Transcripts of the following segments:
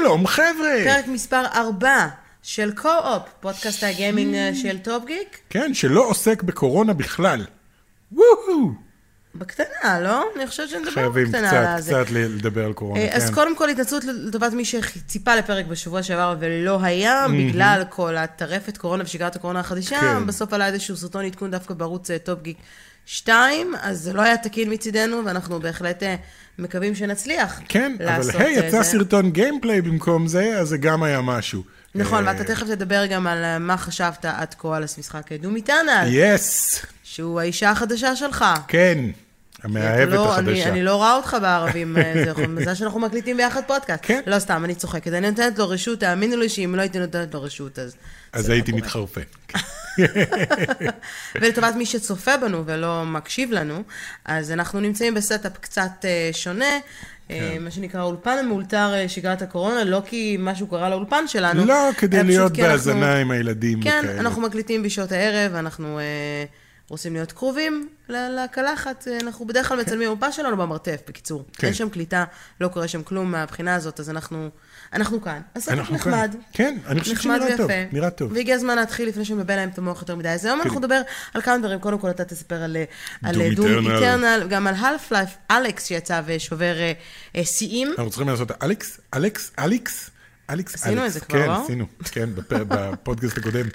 שלום חבר'ה! פרק מספר 4 של קו-אופ, פודקאסט הגיימינג של טופ גיק. כן, שלא עוסק בקורונה בכלל. וואו! בקטנה, לא? אני חושבת שנדבר חייבים בקטנה קצת, על זה. קצת ל- לדבר על קורונה, אה, כן. אז קודם כל התנצלות לטובת מי שציפה לפרק בשבוע שעבר ולא היה, בגלל כל הטרפת קורונה ושגרת הקורונה החדשה, כן. בסוף עלה איזשהו סרטון עדכון דווקא בערוץ אה, טופ גיק 2, אז זה לא היה תקין מצידנו, ואנחנו בהחלט אה, מקווים שנצליח כן, אבל לעשות היי, אה, יצא זה. סרטון גיימפליי במקום זה, אז זה גם היה משהו. נכון, ואתה תכף תדבר גם על מה חשבת עד כה על המשחק דום איטרנל, yes, שהוא האישה החדשה שלך. כן, המאהבת לא- אני, החדשה. אני לא רואה אותך בערבים, אה, זה מזל שאנחנו מקליטים ביחד פודקאסט. כן. לא סתם, אני צוחקת. אני נותנת לו רשות, תאמינו לי שאם לא הייתי נותנת לו רשות, אז... אז לא הייתי קורה. מתחרפן. ולטובת מי שצופה בנו ולא מקשיב לנו, אז אנחנו נמצאים ב setup קצת אה, שונה, כן. אה, מה שנקרא אולפן המאולתר שגרת הקורונה, לא כי משהו קרה לאולפן שלנו. לא, כדי להיות אנחנו- בהאזנה עם הילדים כן, וכאלה. אנחנו מקליטים בשעות הערב, אנחנו אה, רוצים להיות קרובים לקלחת, אה, אנחנו בדרך כלל מצלמים מפה שלנו במרתף, בקיצור. כן. אין שם קליטה, לא קורה שם כלום מהבחינה הזאת, אז אנחנו, אנחנו כאן. ה setup אנחנו נחמד. כאן. כן, אני חושב שנראה טוב. נראה טוב. והגיע הזמן להתחיל לפני שמבלבל להם את המוח יותר מדי. אז היום אנחנו נדבר על כמה דברים. קודם כל, אתה תספר על Doom. Eternal, גם על Half-Life Alyx שיצא ושובר אה, אה, שיאים. אנחנו צריכים לעשות Alyx, Alyx, Alyx, Alyx, עשינו. את זה כבר, כן, לא? עשינו, כן, בפ- בפודקאסט הקודם.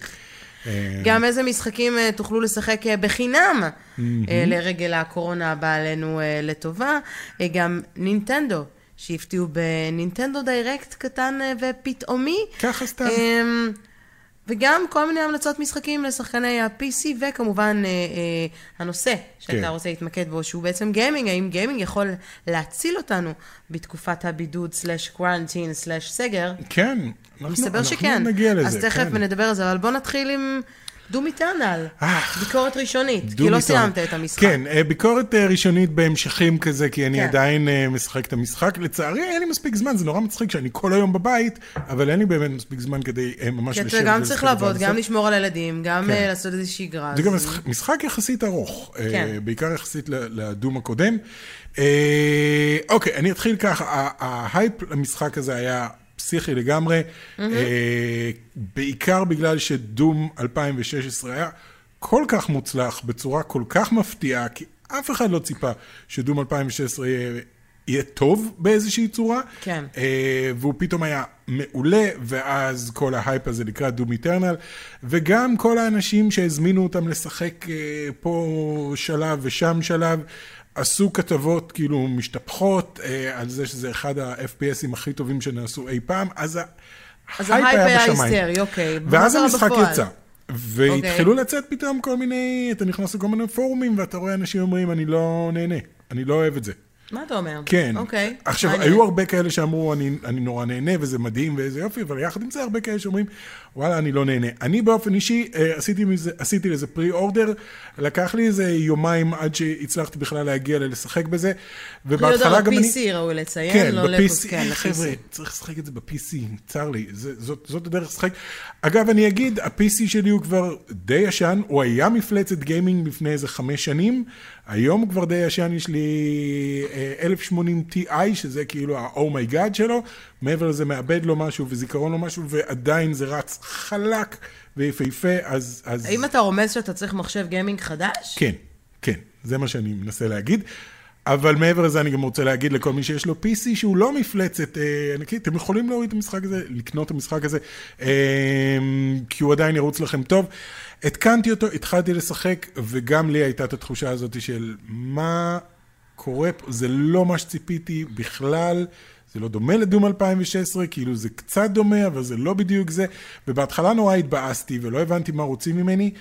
אה, גם איזה משחקים אה, תוכלו לשחק אה, בחינם לרגל הקורונה הבאה עלינו לטובה. גם נינטנדו, שהפתיעו בנינטנדו Direct קטן ופתאומי. ככה סתם. וגם כל מיני המלצות משחקים לשחקני ה-PC, וכמובן אה, אה, הנושא שאתה כן. רוצה להתמקד בו, שהוא בעצם גיימינג, האם גיימינג יכול להציל אותנו בתקופת הבידוד slash quarantine slash סגר? כן, אנחנו מסתבר אנחנו שכן. נגיע לזה, אז תכף כן. נדבר על זה, אבל בוא נתחיל עם Doom Eternal. ביקורת ראשונית, כי לא. סיימת את המשחק. כן, אה, ביקורת אה, ראשונית בהמשכים כזה, כי אני כן. עדיין אה, משחק את המשחק. לצערי, אין לי מספיק זמן, זה נורא מצחיק שאני כל היום בבית, אבל אין לי באמת מספיק זמן כדי ממש כי לשבת אתה גם צריך לעבוד, גם. לשמור על הילדים, גם כן. לעשות איזושהי שגרה. זה גם משחק- יחסית ארוך, כן. בעיקר יחסית לדום הקודם. אוקיי, אני אתחיל ככה, ההייפ למשחק הזה היה פסיכי לגמרי, אה, בעיקר בגלל שדום 2016 היה כל כך מוצלח, בצורה כל כך מפתיעה, כי אף אחד לא ציפה שדום 2016 יהיה... יהיה טוב באיזושהי צורה, כן. אה, והוא פתאום היה מעולה, ואז כל ההייפ הזה לקראת Doom Eternal, וגם כל האנשים שהזמינו אותם לשחק אה, פה שלב ושם שלב, עשו כתבות כאילו משתפכות אה, על זה שזה אחד ה-FPSים הכי טובים שנעשו אי פעם, אז ההייפ היה בשמיים. היסטרי, אוקיי. ואז המשחק בפועל? יצא. והתחילו אוקיי. לצאת פתאום כל מיני, אתה נכנס לכל מיני פורומים ואתה רואה אנשים אומרים, אני לא נהנה, אני לא אוהב את זה. מה אתה אומר? כן. אוקיי. עכשיו, מעניין. היו הרבה כאלה שאמרו, אני, אני נורא נהנה וזה מדהים ואיזה יופי, אבל יחד עם זה הרבה כאלה שאומרים, וואלה, אני לא נהנה. אני באופן אישי אה, עשיתי, מזה, עשיתי לזה פרי אורדר, לקח לי איזה יומיים עד שהצלחתי בכלל להגיע לשחק בזה, ובהתחלה גם אני... ב-PC ראוי לציין, כן, לא ב-PC, כן, חבר'ה. צריך לשחק את זה ב-PC, צר לי, זה, זאת, זאת הדרך לשחק. אגב, אני אגיד, ה-PC שלי הוא כבר די ישן, הוא היה מפלצת גיימינג לפני איזה חמש שנים, היום כבר די ישן, יש לי אה, 1080 Ti, שזה כאילו ה-Oh my God שלו, מעבר לזה מאבד לו משהו וזיכרון לו משהו, ועדיין זה רץ חלק ויפהפה, אז... אז... האם אתה רומז שאתה צריך מחשב גיימינג חדש? כן, כן, זה מה שאני מנסה להגיד. אבל מעבר לזה אני גם רוצה להגיד לכל מי שיש לו PC שהוא לא מפלצת אה, ענקית, אתם יכולים להוריד את המשחק הזה, לקנות את המשחק הזה, אה, כי הוא עדיין ירוץ לכם טוב. התקנתי אותו, התחלתי לשחק, וגם לי הייתה את התחושה הזאת של מה קורה פה, זה לא מה שציפיתי בכלל. זה לא דומה לדום 2016, כאילו זה קצת דומה, אבל זה לא בדיוק זה. ובהתחלה נורא התבאסתי ולא הבנתי מה רוצים ממני.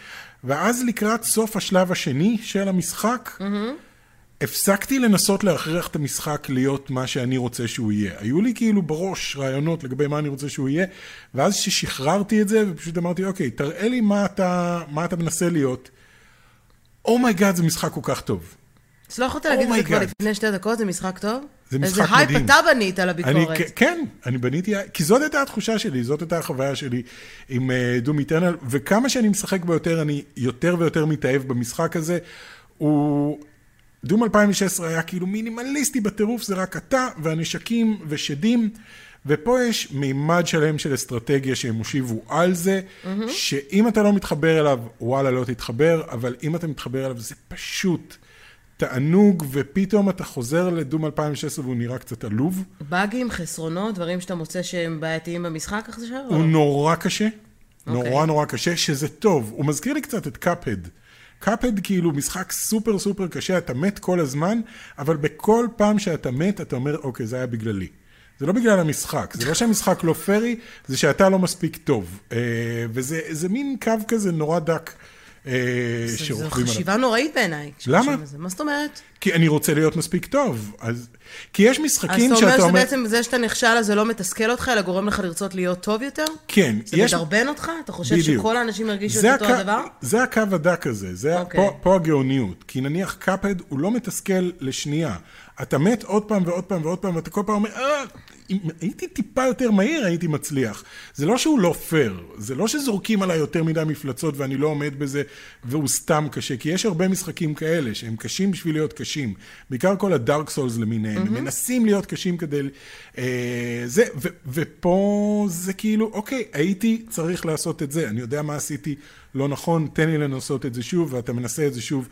ואז לקראת סוף השלב השני של המשחק, mm-hmm. הפסקתי לנסות להכריח את המשחק להיות מה שאני רוצה שהוא יהיה. היו לי כאילו בראש רעיונות לגבי מה אני רוצה שהוא יהיה, ואז ששחררתי את זה, ופשוט אמרתי, אוקיי, תראה לי מה אתה, מה אתה מנסה להיות. Oh my god, זה משחק כל כך טוב. אז לא יכולת להגיד את זה Oh כבר. לפני שתי דקות, זה משחק טוב? זה משחק איזה הייפ מדהים. אתה בנית על אני, הביקורת. כ- כן, אני בניתי, כי זאת הייתה התחושה שלי, זאת הייתה החוויה שלי עם Doom Eternal, וכמה שאני משחק בו יותר, אני יותר ויותר מתאהב במשחק הזה. הוא Doom 2016 היה כאילו מינימליסטי בטירוף, זה רק אתה והנשקים ושדים, ופה יש מימד שלם של אסטרטגיה שהם הושיבו על זה, mm-hmm. שאם אתה לא מתחבר אליו, וואלה, לא תתחבר, אבל אם אתה מתחבר אליו, זה פשוט תענוג, ופתאום אתה חוזר לדום 2016 והוא נראה קצת עלוב. באגים, חסרונות, דברים שאתה מוצא שהם בעייתיים במשחק עכשיו? הוא נורא קשה, נורא נורא קשה, שזה טוב. הוא מזכיר לי קצת את קאפד. קאפד כאילו משחק סופר סופר קשה, אתה מת כל הזמן, אבל בכל פעם שאתה מת, אתה אומר, אוקיי, זה היה בגללי. זה לא בגלל המשחק, זה לא שהמשחק לא פרי, זה שאתה לא מספיק טוב. אה, וזה מין קו כזה נורא דק. אה, שרוכבים עליו. זו חשיבה נוראית בעיניי. למה? מה זאת אומרת? כי אני רוצה להיות מספיק טוב. אז... כי יש משחקים שאתה אומר... אז אתה אומר שבעצם זה שאתה נכשל, אז זה לא מתסכל אותך, אלא גורם לך לרצות להיות טוב יותר? כן. זה יש... מדרבן אותך? אתה חושב בדיוק. שכל האנשים ירגישו את אותו הדבר? זה הקו הדק הזה, זה okay. אוקיי. פה, פה הגאוניות. כי נניח קאפד הוא לא מתסכל לשנייה. אתה מת עוד פעם ועוד פעם ועוד פעם, ואתה כל פעם אומר, אה, אם הייתי טיפה יותר מהיר, הייתי מצליח. זה לא שהוא לא פייר, זה לא שזורקים עליי יותר מדי מפלצות ואני לא עומד בזה והוא סתם קשה, כי יש הרבה משחקים כאלה שהם קשים בשביל להיות קשים. בעיקר כל הדארק סולס למיניהם, mm-hmm. הם מנסים להיות קשים כדי... אה, זה, ו, ופה זה כאילו, אוקיי, הייתי צריך לעשות את זה, אני יודע מה עשיתי לא נכון, תן לי לנסות את זה שוב, ואתה מנסה את זה שוב,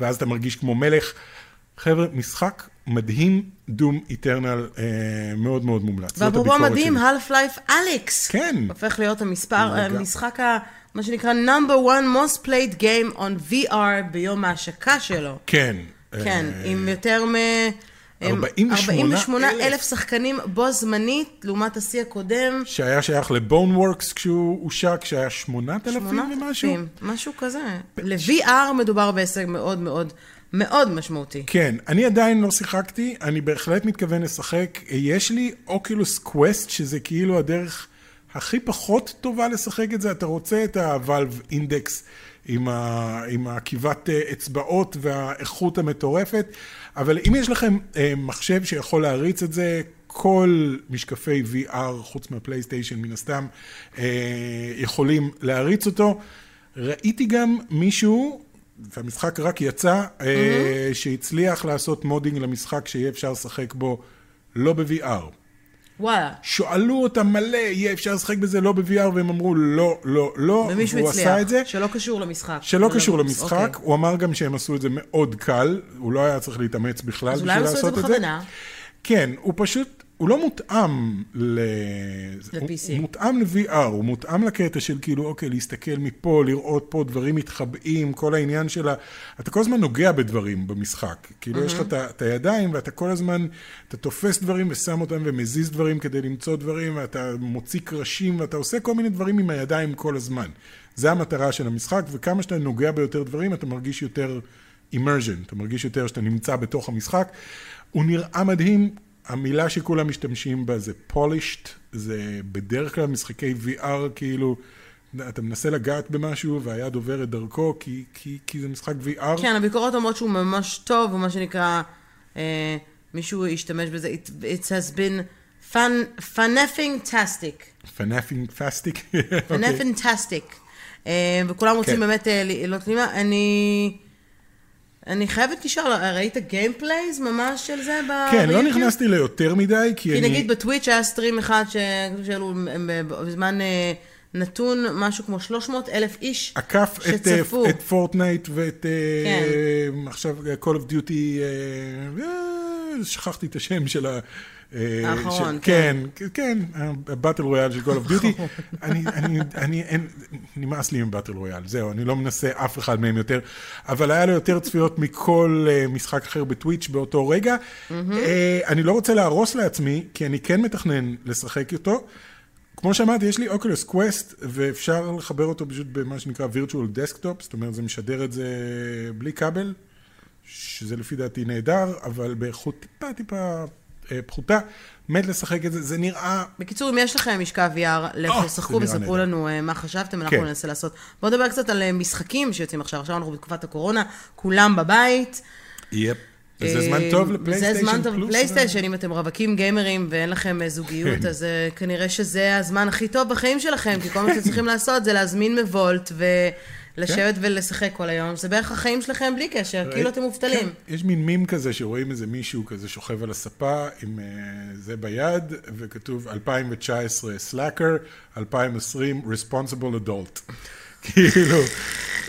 ואז אתה מרגיש כמו מלך. חבר'ה, משחק מדהים, דום איטרנל, אה, מאוד מאוד מומלץ. ואפרופו מדהים, half life אליקס. כן. הופך להיות המספר, המשחק, ה, מה שנקרא number one most played game on VR ביום ההשקה שלו. כן. כן, אה, עם יותר מ... 48 אלף שחקנים בו זמנית, לעומת השיא הקודם. שהיה שייך ל Boneworks כשהוא הושק, שהיה 8,000 ומשהו. משהו כזה. ל-VR מדובר בהישג מאוד מאוד מאוד משמעותי. כן, אני עדיין לא שיחקתי, אני בהחלט מתכוון לשחק. יש לי Oculus Quest, שזה כאילו הדרך הכי פחות טובה לשחק את זה. אתה רוצה את ה Valve Index עם, ה... עם העקיבת אה, אצבעות והאיכות המטורפת, אבל אם יש לכם אה, מחשב שיכול להריץ את זה, כל משקפי VR, חוץ מהפלייסטיישן מן הסתם, אה, יכולים להריץ אותו. ראיתי גם מישהו והמשחק רק יצא, mm-hmm. שהצליח לעשות modding למשחק שיהיה אפשר לשחק בו לא ב-VR. וואלה. שואלו אותם מלא, יהיה אפשר לשחק בזה לא ב-VR, והם אמרו לא, לא, לא, ומישהו והוא הצליח, עשה את זה. שלא קשור למשחק. שלא קשור למשחק, okay. אוקיי. הוא אמר גם שהם עשו את זה מאוד קל, הוא לא היה צריך להתאמץ בכלל בשביל לעשות את זה. אז אולי הם עשו את זה בכוונה. כן, הוא פשוט הוא לא מותאם ל... ל-PC. הוא מותאם ל-VR, הוא מותאם לקטע של כאילו, אוקיי, להסתכל מפה, לראות פה דברים מתחבאים, כל העניין של ה... אתה כל הזמן נוגע בדברים במשחק. כאילו, mm-hmm. יש לך את הידיים, ואתה כל הזמן, אתה תופס דברים ושם אותם ומזיז דברים כדי למצוא דברים, ואתה מוציא קרשים, ואתה עושה כל מיני דברים עם הידיים כל הזמן. זה המטרה של המשחק, וכמה שאתה נוגע ביותר דברים, אתה מרגיש יותר immersion, אתה מרגיש יותר שאתה נמצא בתוך המשחק. הוא נראה מדהים, המילה שכולם משתמשים בה זה polished, זה בדרך כלל משחקי VR כאילו, אתה מנסה לגעת במשהו והיד עוברת דרכו כי, כי, כי זה משחק VR. כן, הביקורות אומרות שהוא ממש טוב, או מה שנקרא, אה, מישהו השתמש בזה, it, it has been fun, funeffing-tastic. funeffing-tastic? funeffing-tastic. אה, וכולם רוצים כן. באמת אה, להיות פנימה. אני... אני חייבת לשאול, ראית gameplays ממש של זה ביוטיוב? כן, לא נכנסתי ליותר מדי, כי אני... כי נגיד בטוויץ' היה stream אחד שהעלו בזמן אה, נתון משהו כמו 300 אלף איש שצפו. עקף את פורטנייט ואת אה, כן. עכשיו Call of Duty, אה, שכחתי את השם של ה... האחרון, כן. כן, כן, הבטל רויאל של Call of Duty. אני, אני, אני, אין, נמאס לי עם באטל רויאל, זהו, אני לא מנסה אף אחד מהם יותר, אבל היה לו יותר צפיות מכל משחק אחר בטוויץ' באותו רגע. אני לא רוצה להרוס לעצמי, כי אני כן מתכנן לשחק אותו. כמו שאמרתי, יש לי אוקולוס קווסט, ואפשר לחבר אותו פשוט במה שנקרא virtual desktop, זאת אומרת, זה משדר את זה בלי כבל, שזה לפי דעתי נהדר, אבל באיכות טיפה טיפה אה, פחותה, מת לשחק את זה, זה נראה... בקיצור, אם יש לכם משקע VR, לכו תשחקו וספרו לנו אה, מה חשבתם, אנחנו כן. ננסה לעשות. בואו נדבר קצת על אה, משחקים שיוצאים עכשיו, עכשיו אנחנו בתקופת הקורונה, כולם בבית. יפ. וזה זמן טוב לפלייסטיישן פלוס. זה זמן טוב לפלייסטיישן, אם אתם רווקים גיימרים ואין לכם זוגיות, כן. אז כנראה שזה הזמן הכי טוב בחיים שלכם, כי כל מה שאתם צריכים לעשות זה להזמין מוולט לשבת ולשחק כל היום, זה בערך החיים שלכם בלי קשר, כאילו אתם מובטלים. כן, יש מין מים כזה שרואים איזה מישהו כזה שוכב על הספה עם אה, זה ביד, וכתוב 2019 Slacker, 2020 Responsible Adult. כאילו,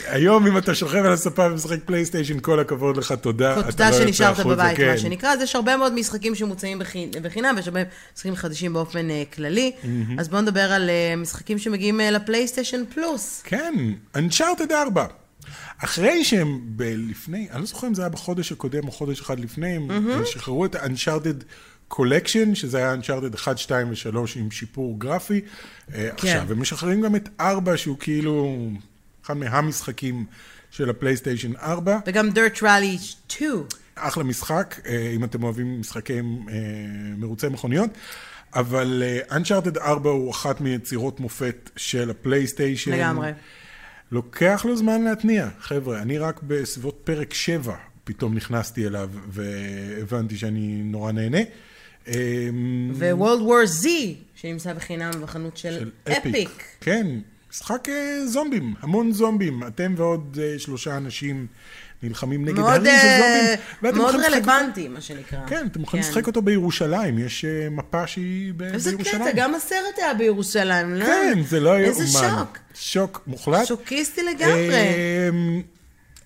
היום אם אתה שוכב על הספה ומשחק פלייסטיישן, כל הכבוד לך, תודה. תודה לא שנשארת בבית, כן. מה שנקרא. אז יש הרבה מאוד משחקים שמוצאים בחי- בחינם, ויש הרבה משחקים חדשים באופן אה, כללי. אז בואו נדבר על אה, משחקים שמגיעים אה, לפלייסטיישן פלוס. כן, Uncharted 4. אחרי שהם לפני, אני לא זוכר אם זה היה בחודש הקודם או חודש אחד לפני, הם שחררו את ה-Uncharted Collection, שזה היה Uncharted 1, 2 ו-3 עם שיפור גרפי. כן. עכשיו, הם משחררים גם את 4, שהוא כאילו אחד מהמשחקים של הפלייסטיישן 4. וגם Dirt Rally 2. אחלה משחק, אה, אם אתם אוהבים משחקי אה, מרוצי מכוניות. אבל אה, Uncharted 4 הוא אחת מיצירות מופת של הפלייסטיישן. לגמרי. לוקח לו זמן להתניע, חבר'ה, אני רק בסביבות פרק 7 פתאום נכנסתי אליו והבנתי שאני נורא נהנה. אמ, ו-World War Z, שנמצא בחינם בחנות של אפיק. כן, משחק אה, זומבים, המון זומבים. אתם ועוד אה, שלושה אנשים נלחמים נגד מאוד, הרים של אה, זומבים. ואתם מאוד לשחק- רלוונטי, מה שנקרא. כן, אתם יכולים לשחק אותו בירושלים, יש מפה שהיא ב- איזה בירושלים. קטע, גם הסרט היה בירושלים, לא? כן, זה לא יאומן. איזה שוק. שוק מוחלט. שוקיסטי לגמרי.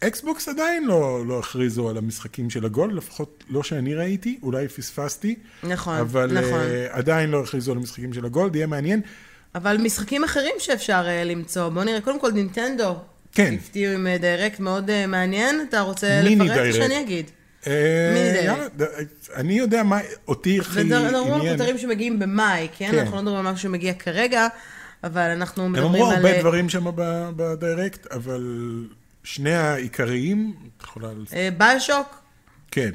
אקסבוקס עדיין לא, לא הכריזו על המשחקים של ה Gold, לפחות לא שאני ראיתי, אולי פספסתי. נכון, אבל נכון. אה, עדיין לא הכריזו על המשחקים של ה Gold, יהיה מעניין. אבל משחקים אחרים שאפשר אה, למצוא, בואו נראה, קודם כל נינטנדו. כן. הפתיעו עם אה, Direct מאוד אה, מעניין, אתה רוצה לפרט או. שאני אגיד? אה, אני יודע מה אותי הכי עניין. הכותרים שמגיעים במאי, כן? כן. אנחנו לא מדברים על משהו שמגיע כרגע, אבל אנחנו הם מדברים אמרו על... הרבה אה, דברים שם ב Direct, אבל שני העיקריים, את יכולה... אה, BioShock, כן.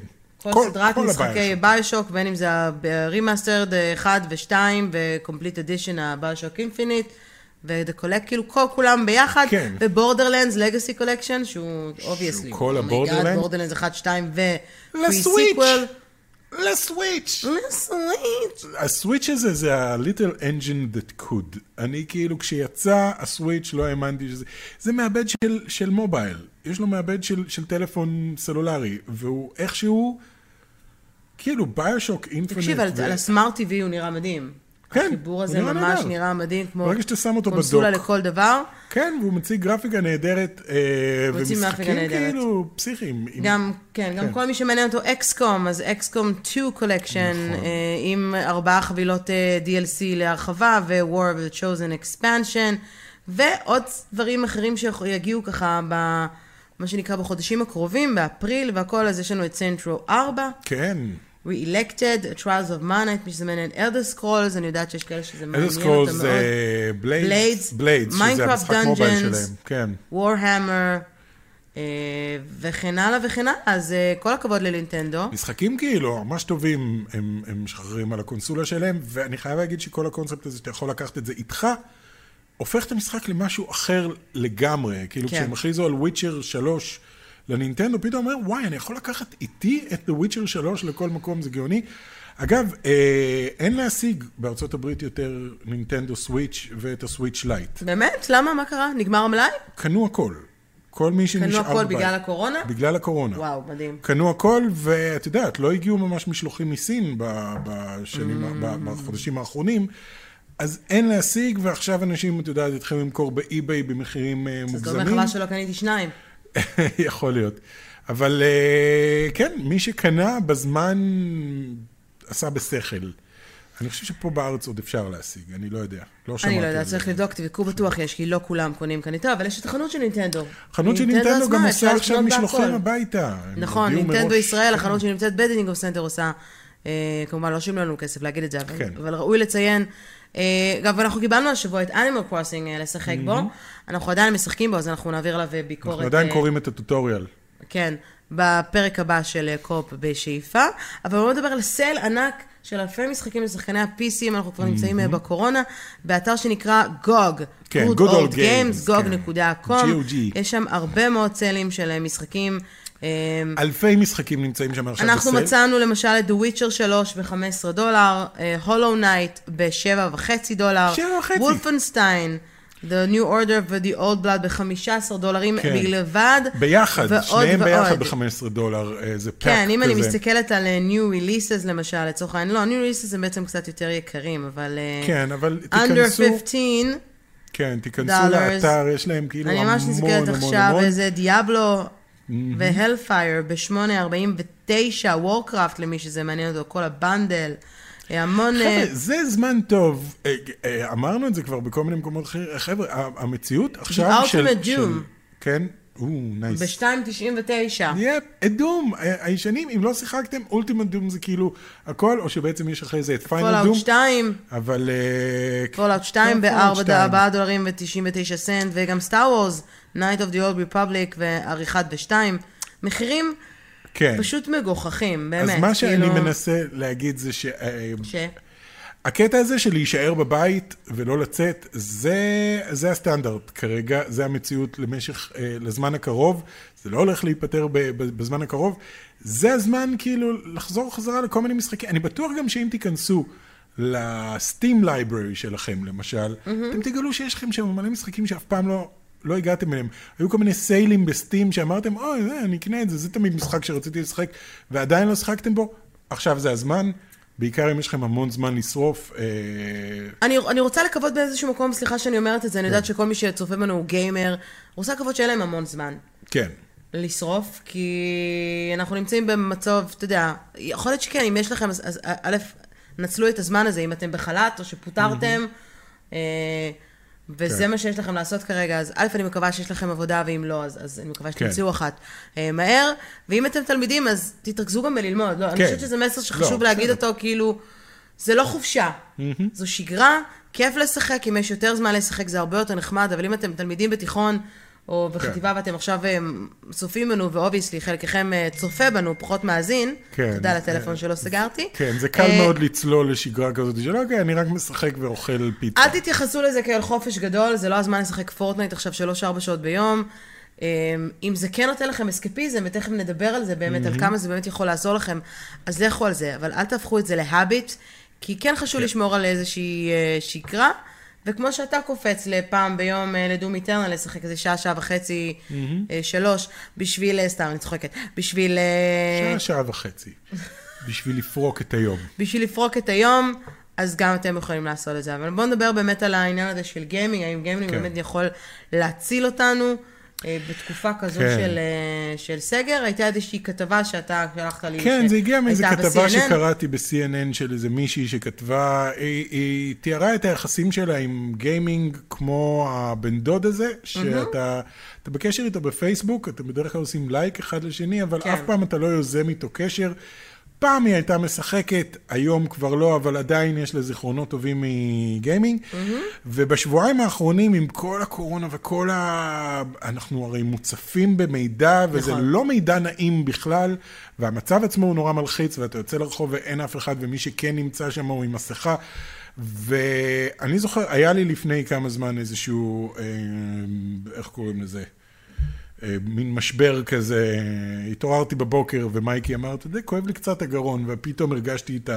כל סדרת כל משחקי. BioShock, בין אם זה ה-remastered 1 ו-2 ו-complete edition ה BioShock Infinite, ו-the collect, כאילו כל כולם ביחד, כן. ו Borderlands Legendary Collection, שהוא obviously. כל ה-Borderlands? Borderlands 1, 2 ו... ל Switch. ל Switch. ל Switch. ה Switch הזה זה ה-little engine that could. אני כאילו, כשיצא ה Switch לא האמנתי שזה... זה מעבד של, של מובייל. יש לו מעבד של, של טלפון סלולרי, והוא איכשהו, כאילו BioShock Infinite. תקשיב, על על הסמארט TV הוא נראה מדהים. כן, החיבור הזה נראה ממש נהדר. נראה מדהים, כמו ברגע שאתה שם אותו קונסולה בדוק. לכל דבר. כן, והוא מציג גרפיקה נהדרת, אה, ומשחקים. כאילו פסיכיים. עם- גם, כן, גם כן. כל מי שמעניין אותו XCOM, אז XCOM 2 Collection, נכון. עם ארבעה חבילות אה, DLC להרחבה, ו-War of the Chosen Expansion, ועוד דברים אחרים שיגיעו ככה ב... מה שנקרא בחודשים הקרובים, באפריל והכל, אז יש לנו את Saints Row 4, כן. Re-Elected, Trials of Mana, מי שזה מעניין, Elder Scrolls, אני יודעת שיש כאלה שזה מעניין אותם Scrolls מאוד. זה Blades, Blades, Blades, שזה Minecraft המשחק mobile. שלהם, כן. Warhammer, אה, וכן הלאה וכן הלאה, אז אה, כל הכבוד לנינטנדו. משחקים כאילו ממש טובים, הם, הם משחררים על הקונסולה שלהם, ואני חייב להגיד שכל הקונספט הזה שאתה יכול לקחת את זה איתך, הופך את המשחק למשהו אחר לגמרי. כאילו כן. כשהם הכריזו על Witcher 3 לנינטנדו, פתאום אומר, וואי, אני יכול לקחת איתי את The Witcher 3 לכל מקום, זה גאוני. אגב, אה, אין להשיג בארצות הברית יותר נינטנדו Switch ואת ה Switch Lite. באמת? למה? מה קרה? נגמר המלאי? קנו הכל. כל מי שנשאר קנו הכל בבית. בגלל הקורונה? בגלל הקורונה. וואו, מדהים. קנו הכל, ואת יודעת, לא הגיעו ממש משלוחים מסין בשנים, Mm. בחודשים האחרונים, אז אין להשיג, ועכשיו אנשים, את יודעת, התחילו למכור באי-ביי במחירים אה, מוגזמים. אומר חבל שלא קניתי שניים. יכול להיות. אבל אה, כן, מי שקנה בזמן עשה בשכל. אני חושב שפה בארץ עוד אפשר להשיג, אני לא יודע. לא שמעתי אני לא יודעת, זה. צריך לבדוק, תבדקו בטוח יש, כי לא כולם קונים איתו, אבל יש את החנות של נינטנדו. חנות של נינטנדו גם עושה עכשיו משלוחים. הביתה. נכון, נינטנדו. ישראל, החנות שנמצאת בדיזנגוף סנטר עושה, אה, כמובן לא שילמו לנו כסף להגיד את זה, אבל, כן. אבל ראוי לציין. אה, אגב, אנחנו קיבלנו השבוע את Animal Crossing לשחק בו, אנחנו עדיין משחקים בו, אז אנחנו נעביר עליו ביקורת. אנחנו עדיין אה, קוראים את ה tutorial. כן, בפרק הבא של אה, קו-אופ בשאיפה. אבל בואו נדבר על סייל ענק של אלפי משחקים לשחקני ה-PC, אם אנחנו כבר נמצאים אה, בקורונה, באתר שנקרא GOG. כן, Good Old Games, gog.com. GOG. יש שם הרבה מאוד סיילים של אה, משחקים. אה, אלפי משחקים נמצאים שם עכשיו אנחנו בסייל. מצאנו למשל את The Witcher 3 ב-15 דולר, Hollow Knight ב-7.5 דולר. Wolfenstein The New Order ו-The Old Blood ב-15 דולרים כן. בלבד. ביחד, ועוד שניהם ביחד ועוד. ב-15 דולר, אה, זה פאק כזה. כן, אם אני מסתכלת על אה, New Releases למשל, לצורך העניין, לא, New Releases הם בעצם קצת יותר יקרים, אבל... אה, כן, אבל Under תיכנסו, 15, כן, תיכנסו dollars. לאתר, יש להם כאילו אני המון ממש המון מסתכלת המון עכשיו, המון. איזה Diablo ו Hellfire ב-8.49, Warcraft למי שזה מעניין אותו, כל ה bundle, אה, המון... אה, חבר'ה, זה זמן טוב, אה, אה, אמרנו את זה כבר בכל מיני מקומות אחרים, חבר'ה, המציאות עכשיו של... Ultimate של- Doom. כן? או, נייס. ב-2.99. יפ, את Doom, ה- הישנים, אם לא שיחקתם, Ultimate Doom זה כאילו הכל, או שבעצם יש אחרי זה את Final פולאאוט Doom, 2, אבל... אה, Fallout 2 כן, Fallout 2. ב-4 דולרים ו-99 סנט, וגם סטאר וורס, Night of the Old Republic ועריכת ב-2. מחירים כן. פשוט מגוחכים, באמת. אז מה שאני כאילו, מנסה להגיד זה ש... אה, ש... הקטע הזה של להישאר בבית ולא לצאת, זה, זה הסטנדרט כרגע, זה המציאות למשך, אה, לזמן הקרוב, זה לא הולך ב, בזמן הקרוב, זה הזמן כאילו לחזור חזרה לכל מיני משחקים. אני בטוח גם שאם תיכנסו ל Steam library שלכם, למשל, mm-hmm. אתם תגלו שיש לכם שם מלא משחקים שאף פעם לא... לא הגעתם אליהם. היו כל מיני סיילים ב Steam שאמרתם, אוי, זה, אני אקנה את זה, זה תמיד משחק שרציתי לשחק, ועדיין לא שחקתם בו. עכשיו זה הזמן, בעיקר אם יש לכם המון זמן לשרוף. אה, אני, אני רוצה לקוות באיזשהו מקום, סליחה שאני אומרת את זה, אני כן. יודעת שכל מי שצופה בנו הוא גיימר, רוצה לקוות שאין להם המון זמן כן. לשרוף, כי אנחנו נמצאים במצב, אתה יודע, יכול להיות שכן, אם יש לכם, אז, א', נצלו את הזמן הזה, אם אתם בחל"ת או שפוטרתם, אה, וזה כן. מה שיש לכם לעשות כרגע, אז א', אני מקווה שיש לכם עבודה, ואם לא, אז, אז אני מקווה כן. שתמצאו אחת אה, מהר, ואם אתם תלמידים, אז תתרכזו גם בללמוד. לא, אני כן. חושבת שזה מסר שחשוב לא, להגיד בסדר. אותו, כאילו, זה לא חופשה, זו שגרה, כיף לשחק, אם יש יותר זמן לשחק זה הרבה יותר נחמד, אבל אם אתם תלמידים בתיכון או בחטיבה ואתם עכשיו אה, צופים בנו, ו obviously חלקכם אה, צופה בנו, פחות מאזין, כן. תודה על הטלפון שלא סגרתי. כן, זה קל אה, מאוד לצלול לשגרה כזאת של אוקיי, אני רק משחק ואוכל פיצה. אל תתייחסו לזה כאל חופש גדול, זה לא הזמן לשחק פורטנייט עכשיו שלוש-ארבע שעות ביום. אה, אם זה כן נותן לכם אסקפיזם, ותכף נדבר על זה באמת, על כמה זה באמת יכול לעזור לכם, אז לכו על זה, אבל אל תהפכו את זה להביט, כי כן חשוב לשמור על איזושהי אה, שגרה, וכמו שאתה קופץ לפעם ביום אה, לדום איטרנל, לשחק איזה שעה, שעה וחצי, אה, שלוש, בשביל, אה, סתם, אני צוחקת, בשביל... שעה, שעה וחצי. בשביל לפרוק את היום. בשביל לפרוק את היום, אז גם אתם יכולים לעשות את זה. אבל בואו נדבר באמת על העניין הזה של gaming, האם gaming כן. באמת יכול להציל אותנו בתקופה כזו כן. של, אה, של סגר. הייתה איזושהי כתבה שאתה שלחת לי, כן, זה הגיע שהייתה כתבה ב-CNN. שקראתי ב-CNN של איזה מישהי שכתבה, היא, היא תיארה את היחסים שלה עם gaming כמו הבן דוד הזה, שאתה אתה בקשר איתו בפייסבוק, אתם בדרך כלל עושים לייק אחד לשני, אבל כן. אף פעם אתה לא יוזם איתו קשר. פעם היא הייתה משחקת, היום כבר לא, אבל עדיין יש לה זיכרונות טובים מגיימינג. ובשבועיים האחרונים, עם כל הקורונה וכל ה... אנחנו הרי מוצפים במידע, וזה נכון. לא מידע נעים בכלל, והמצב עצמו הוא נורא מלחיץ, ואתה יוצא לרחוב ואין אף אחד, ומי שכן נמצא שם הוא עם מסכה. ואני זוכר, היה לי לפני כמה זמן איזשהו, אה, איך קוראים לזה? אה, מין משבר כזה, התעוררתי בבוקר ומייקי אמר, אתה יודע, כואב לי קצת הגרון, ופתאום הרגשתי את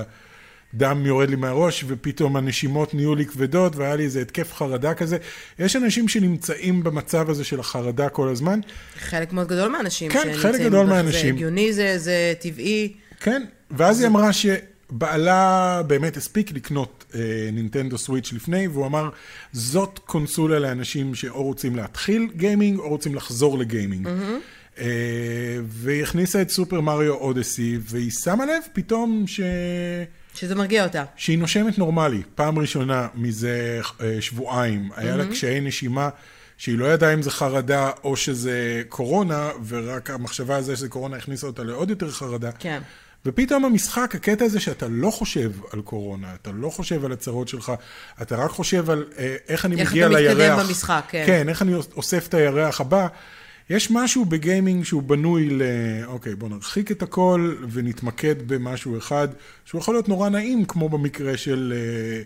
הדם יורד לי מהראש, ופתאום הנשימות נהיו לי כבדות, והיה לי איזה התקף חרדה כזה. יש אנשים שנמצאים במצב הזה של החרדה כל הזמן. חלק מאוד גדול מהאנשים כן, חלק גדול. מהאנשים. זה הגיוני, זה, זה טבעי. כן, ואז היא אמרה שבעלה באמת הספיק לקנות אה, נינטנדו סוויץ' לפני, והוא אמר, זאת קונסולה לאנשים שאו רוצים להתחיל גיימינג, או רוצים לחזור לגיימינג. אה, והיא הכניסה את סופר מריו אודסי, והיא שמה לב פתאום ש... שזה מרגיע אותה. שהיא נושמת נורמלי, פעם ראשונה מזה אה, שבועיים. היה לה קשיי נשימה שהיא לא ידעה אם זה חרדה או שזה קורונה, ורק המחשבה על זה שזה קורונה הכניסה אותה לעוד יותר חרדה. כן. ופתאום המשחק, הקטע הזה שאתה לא חושב על קורונה, אתה לא חושב על הצרות שלך, אתה רק חושב על אה, איך אני איך מגיע אתה לירח. מתקדם במשחק, כן. כן, איך אני אוסף את הירח הבא. יש משהו בגיימינג שהוא בנוי ל... אוקיי, בוא נרחיק את הכל ונתמקד במשהו אחד, שהוא יכול להיות נורא נעים, כמו במקרה של, אה,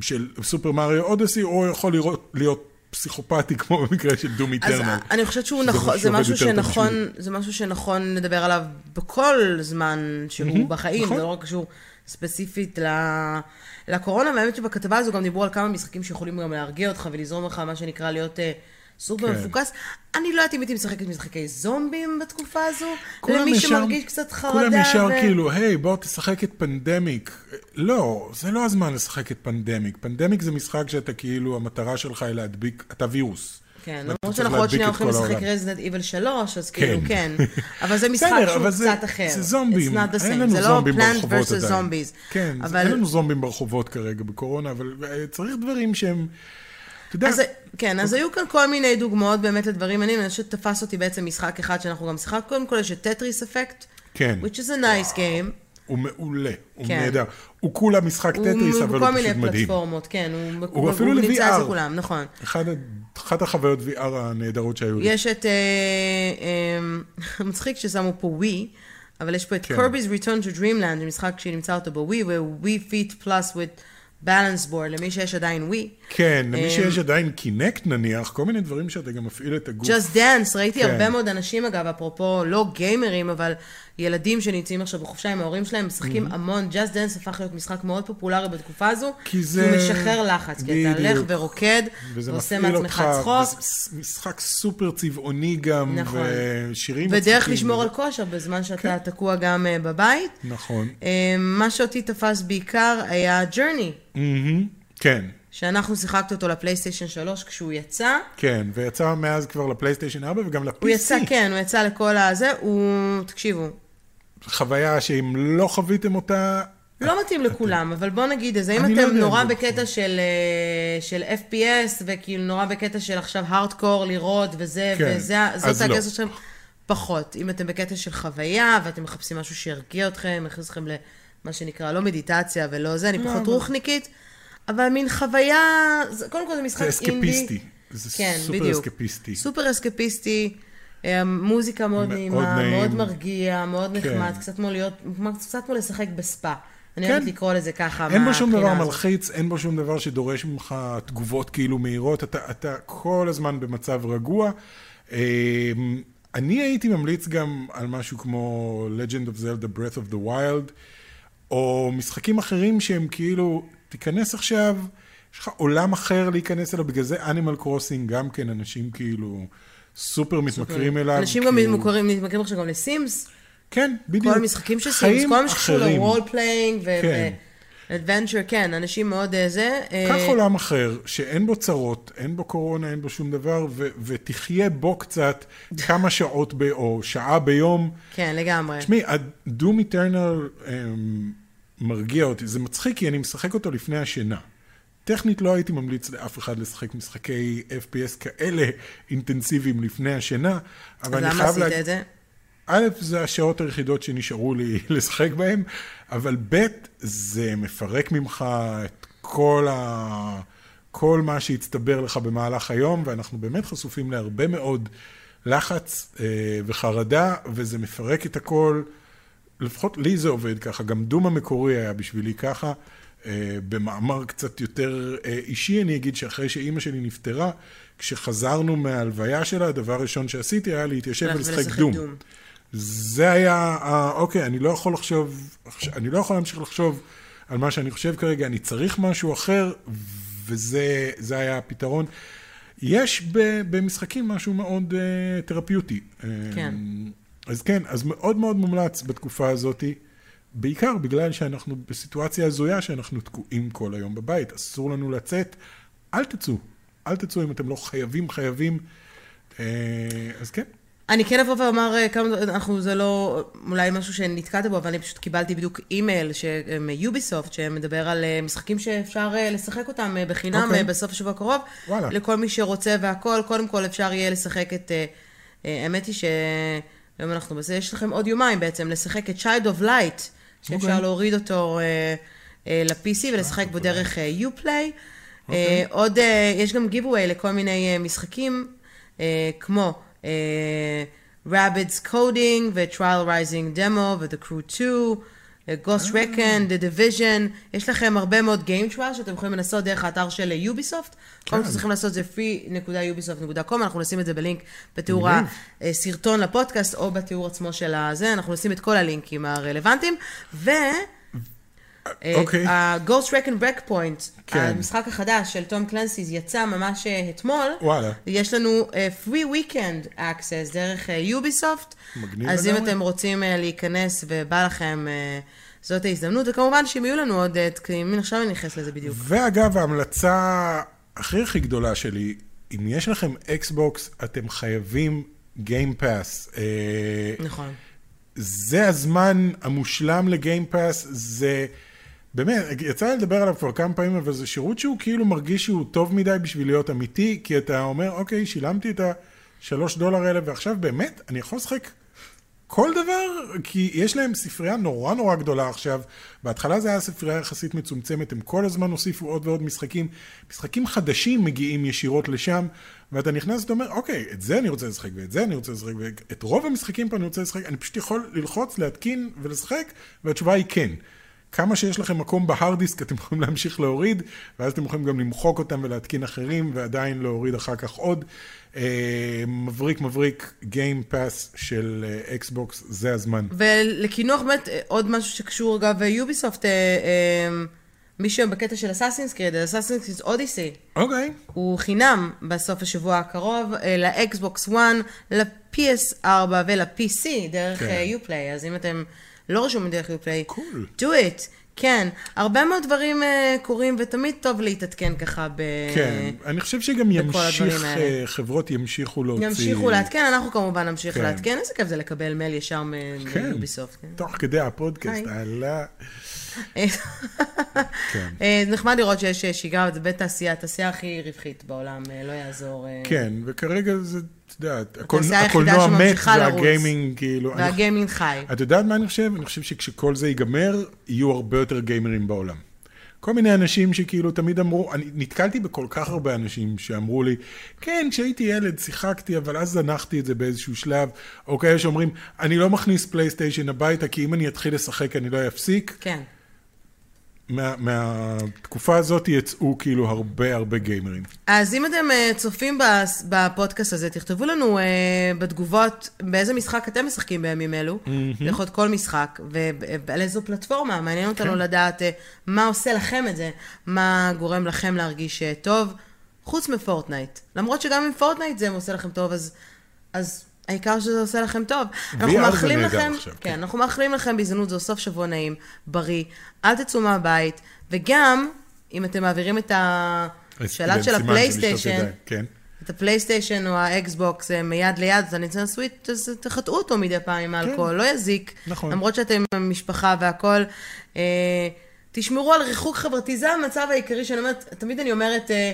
של סופר מריו אודסי, או יכול לראות, להיות פסיכופתי, כמו במקרה של דום אז איטרנל. אני חושבת שהוא נכון, זה משהו שנכון. זה משהו שנכון לדבר עליו בכל זמן שהוא בחיים, נכון. זה לא רק קשור, ספציפית לקורונה, והאמת שבכתבה הזו גם דיברו על כמה משחקים שיכולים גם להרגיע אותך ולזרום לך, מה שנקרא, להיות אה, סופר כן. מפוקס. אני לא יודעת אם הייתי משחקת משחקי זומבים בתקופה הזו, למי ישר- שמרגיש קצת חרדה. כולם ישר ו- כאילו, היי, בוא תשחק את פנדמיק. לא, זה לא הזמן לשחק את פנדמיק. פנדמיק זה משחק שאתה כאילו, המטרה שלך היא להדביק, אתה וירוס. כן, למרות שאנחנו עוד שנייה הולכים לשחק. Resident Evil 3, אז כאילו, כן. כן. אבל זה משחק שהוא זה- קצת אחר. זה זומבים, אין. לנו זה לא זומבים ברחובות. עדיין. Zombies. כן, זה- אבל- אין לנו זומבים ברחובות כרגע בקורונה, אבל אה, צריך דברים שהם, יודע, אז, כן, אז היו כאן כל מיני דוגמאות באמת לדברים מעניינים, אני חושבת שתפס אותי בעצם משחק אחד שאנחנו גם שיחקנו, קודם כל יש את Tetris Effect, כן, which is a nice game. הוא מעולה, הוא כן. נהדר. הוא כולה משחק טטריס, הוא אבל בכל הוא מיני פשוט מדהים. פלטפורמות, כן, הוא, הוא אפילו נמצא ל-VR. אצל כולם, נכון. אחד אחת החוויות VR הנהדרות שהיו לי. יש את, אה, אה, מצחיק ששמו פה ווי, אבל יש פה את כן. Kirby's Return to Dreamland, זה משחק שנמצא אותו בווי, ו-Wii Fit Plus with Balance Board, למי שיש עדיין ווי. כן, למי אמ, שיש עדיין קינקט נניח, כל מיני דברים שאתה גם מפעיל את הגוף. Just Dance, ראיתי כן. הרבה מאוד אנשים אגב, אפרופו לא גיימרים, אבל ילדים שנמצאים עכשיו בחופשה עם ההורים שלהם, משחקים המון. Just Dance הפך להיות משחק מאוד פופולרי בתקופה הזו. כי זה- הוא משחרר לחץ, כי אתה הולך. ורוקד, ועושה מעצמך צחוק. וזה משחק סופר צבעוני גם, נכון. ושירים ודרך מצחיקים. לשמור על כושר בזמן שאתה כן. תקוע גם אה, בבית. נכון. אה, מה שאותי תפס בעיקר היה ג'רני, מהמם, כן, שאנחנו שיחקנו אותו לפלייסטיישן 3 כשהוא יצא. כן, ויצא מאז כבר לפלייסטיישן 4 וגם ל-PC. הוא יצא, כן, הוא יצא לכל הזה, הוא, תקשיבו, חוויה שאם לא חוויתם אותה, לא מתאים לכולם, אבל בוא נגיד, אז האם לא אתם יודע נורא אם זה בקטע של, אה, של FPS, וכאילו נורא בקטע של עכשיו הארדקור לראות וזה, כן, זאת לא. הגזר שלכם? פחות. אם אתם בקטע של חוויה, ואתם מחפשים משהו שירגיע אתכם, יכניס אתכם למה שנקרא, לא מדיטציה ולא זה, אני לא, פחות רוחניקית, אבל מין חוויה, זה- קודם כל זה משחק זה אינדי. אסקפיסטי. זה כן, סופר בדיוק. אסקפיסטי. סופר אסקפיסטי, אה, מוזיקה מאוד מאוד נעימה, נעים. מאוד מרגיע, מאוד כן. נחמד, קצת כמו להיות, קצת כמו לשחק בספה. אני כן. אוהבת לקרוא לזה ככה אין בו שום דבר. מלחיץ, אין בו שום דבר שדורש ממך תגובות כאילו מהירות, אתה, אתה כל הזמן במצב רגוע. אמ, אני הייתי ממליץ גם על משהו כמו Legend of Zelda Breath of the Wild, או משחקים אחרים שהם כאילו, תיכנס עכשיו, יש לך עולם אחר להיכנס אליו, בגלל זה Animal Crossing גם כן, אנשים כאילו סופר מתמכרים אליו. אנשים גם מתמכרים עכשיו גם לסימס, כן, בדיוק. כל המשחקים של סימס, כל מה שקשור אחרים. ל-role playing כן. אנשים מאוד אה, זה. אה, קח עולם אחר, שאין בו צרות, אין בו קורונה, אין בו שום דבר, ותחיה בו קצת כמה שעות או שעה ביום. כן, לגמרי. תשמעי, הדום איטרנל מרגיע אותי. זה מצחיק כי אני משחק אותו לפני השינה. טכנית לא הייתי ממליץ לאף אחד לשחק משחקי FPS כאלה אינטנסיביים לפני השינה, אבל אז אני למה חייב עשית להגיד... את זה? א', זה השעות היחידות שנשארו לי לשחק בהן, אבל ב', זה מפרק ממך את כל, ה... כל מה שהצטבר לך במהלך היום, ואנחנו באמת חשופים להרבה מאוד לחץ אה, וחרדה, וזה מפרק את הכל. לפחות לי זה עובד ככה, גם דום המקורי היה בשבילי ככה. אה, במאמר קצת יותר אה, אישי, אני אגיד שאחרי שאימא שלי נפטרה, כשחזרנו מההלוויה שלה, הדבר הראשון שעשיתי היה להתיישב ולשחק דום. דום. זה היה, ה- אוקיי, אני לא יכול לחשוב, אני לא יכול להמשיך לחשוב על מה שאני חושב כרגע, אני צריך משהו אחר, וזה זה היה הפתרון. יש במשחקים משהו מאוד תרפיוטי. כן. Uh, אז כן, אז מאוד מאוד מומלץ בתקופה הזאת, בעיקר בגלל שאנחנו בסיטואציה הזויה שאנחנו תקועים כל היום בבית, אסור לנו לצאת, אל תצאו, אל תצאו אם אתם לא חייבים, חייבים, uh, אז כן. אני כן אבוא ואומר אה, כמה, אנחנו, זה לא אולי משהו שנתקעת בו, אבל אני פשוט קיבלתי בדיוק אימייל מיוביסופט, שמדבר על אה, משחקים שאפשר אה, לשחק אותם אה, בחינם אוקיי. אה, בסוף השבוע הקרוב. וואלה. לכל מי שרוצה והכול, קודם כל אפשר יהיה לשחק את... אה, אה, האמת היא שהיום אנחנו בזה, יש לכם עוד יומיים בעצם, לשחק את Child of Light, שאפשר אוקיי. להוריד אותו אה, אה, ל-PC ולשחק בו דרך אה, Uplay. אוקיי. אה, עוד, אה, יש גם giveaway לכל מיני אה, משחקים, אה, כמו אה, Rabbids Coding ו-Trial Rising Demo ו-The Crew 2, אה, Ghost Recon, The Division, יש לכם הרבה מאוד Game Trial שאתם יכולים לנסות דרך האתר של יוביסופט. כל מה שאתם צריכים לעשות זה free.ubisoft.com, אנחנו נשים את זה בלינק בתיאור. הסרטון לפודקאסט או בתיאור עצמו של הזה, אנחנו נשים את כל הלינקים הרלוונטיים. ו... אוקיי. ה-Ghost Recon Breakpoint, כן. המשחק החדש של Tom Clancy's, יצא ממש אה, אתמול. וואלה. יש לנו אה, free weekend access דרך Ubisoft. מגניב אז אם לגמרי. אתם רוצים אה, להיכנס ובא לכם, אה, זאת ההזדמנות. וכמובן שאם יהיו לנו עוד אה, תקנים, עכשיו אני נכנס לזה בדיוק. ואגב, ההמלצה הכי הכי גדולה שלי, אם יש לכם אקסבוקס, אתם חייבים גיימפאס. נכון. זה הזמן המושלם לגיימפאס, זה... באמת, יצא לי לדבר עליו כבר כמה פעמים, אבל זה שירות שהוא כאילו מרגיש שהוא טוב מדי בשביל להיות אמיתי, כי אתה אומר, אוקיי, שילמתי את השלוש דולר האלה, ועכשיו באמת, אני יכול לשחק כל דבר, כי יש להם ספרייה נורא נורא גדולה עכשיו. בהתחלה זה היה ספרייה יחסית מצומצמת, הם כל הזמן הוסיפו עוד ועוד משחקים. משחקים חדשים מגיעים ישירות לשם, ואתה נכנס ואתה אומר, אוקיי, את זה אני רוצה לשחק, ואת זה אני רוצה לשחק, ואת רוב המשחקים פה אני רוצה לשחק, אני פשוט יכול ללחוץ, להתקין ולשחק, והתשובה היא כן. כמה שיש לכם מקום בהארד דיסק, אתם יכולים להמשיך להוריד, ואז אתם יכולים גם למחוק אותם ולהתקין אחרים, ועדיין להוריד אחר כך עוד. אה, מבריק מבריק, Game Pass של אקסבוקס, זה הזמן. ולקינוח באמת, אה, עוד משהו שקשור אגב, יוביסופט, אה, אה, מי שבקטע של אסאסינס קריד, אסאסינס אודיסי, אוקיי, הוא חינם בסוף השבוע הקרוב, אה, לאקסבוקס 1, ל-PS4 ול-PC, דרך כן. אה, יופליי, אז אם אתם לא רשומים דרך יופליי, Cool. do it. כן, הרבה מאוד דברים אה, קורים, ותמיד טוב להתעדכן ככה ב... כן. אני חושב שגם ימשיך. אה, חברות ימשיכו להוציא... ימשיכו לעדכן, אנחנו כמובן נמשיך כן. לעדכן. איזה כיף זה לקבל מייל ישר מ- כן, מיוביסופט. כן. תוך כדי הפודקאסט. הלאה. כן. אה, נחמד לראות שיש שגרה, זה בית תעשייה, התעשייה הכי רווחית בעולם, לא יעזור. כן, וכרגע זה, יודעת, הקולנוע מת. והגיימינג, כאילו... והגיימינג חי. את יודעת מה אני חושב? אני חושב שכשכל זה ייגמר, יהיו הרבה יותר גיימרים בעולם. כל מיני אנשים שכאילו תמיד אמרו, אני נתקלתי בכל כך הרבה אנשים שאמרו לי, כן, כשהייתי ילד שיחקתי, אבל אז זנחתי את זה באיזשהו שלב, או כאלה שאומרים, אני לא מכניס פלייסטיישן הביתה, כי אם אני אתחיל לשחק אני לא אפסיק. כן. מה, מהתקופה הזאת יצאו כאילו הרבה הרבה גיימרים. אז אם אתם אה, צופים בפודקאסט הזה, תכתבו לנו אה, בתגובות באיזה משחק אתם משחקים בימים אלו. זה יכול להיות כל משחק, ועל איזו פלטפורמה. מעניין אותנו כן. לדעת אה, מה עושה לכם את זה, מה גורם לכם להרגיש טוב, חוץ מפורטנייט. למרות שגם עם פורטנייט זה עושה לכם טוב, אז, אז העיקר שזה עושה לכם טוב. אנחנו מאחלים לכם, עכשיו, כן, כן. אנחנו מאחלים לכם בהזדמנות זו סוף שבוע נעים, בריא, אל תצאו מהבית, וגם, אם אתם מעבירים את השלט של הפלייסטיישן, כן. את הפלייסטיישן או האקסבוקס אה, מיד ליד, אז הנינטנדו סוויץ', אז תחטאו אותו מדי פעם עם האלכוהול, לא יזיק. נכון. למרות שאתם משפחה והכול. אה, תשמרו על ריחוק חברתי, זה המצב העיקרי שאני אומרת, תמיד אני אומרת, אה,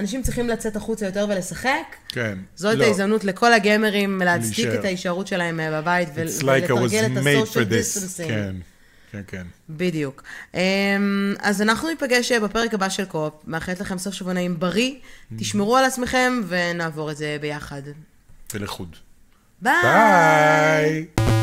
אנשים צריכים לצאת החוצה יותר ולשחק. כן. זאת לא. ההזדמנות לכל הגיימרים להצדיק. את ההישארות שלהם בבית ול- like ולתרגל את ה-social distancing. כן, כן, כן. בדיוק. אמ, אז אנחנו ניפגש אה, בפרק הבא של קו-אופ. מאחלת לכם סוף שבוע נעים בריא, תשמרו על עצמכם ונעבור את זה ביחד. ולחוד. ביי! ביי!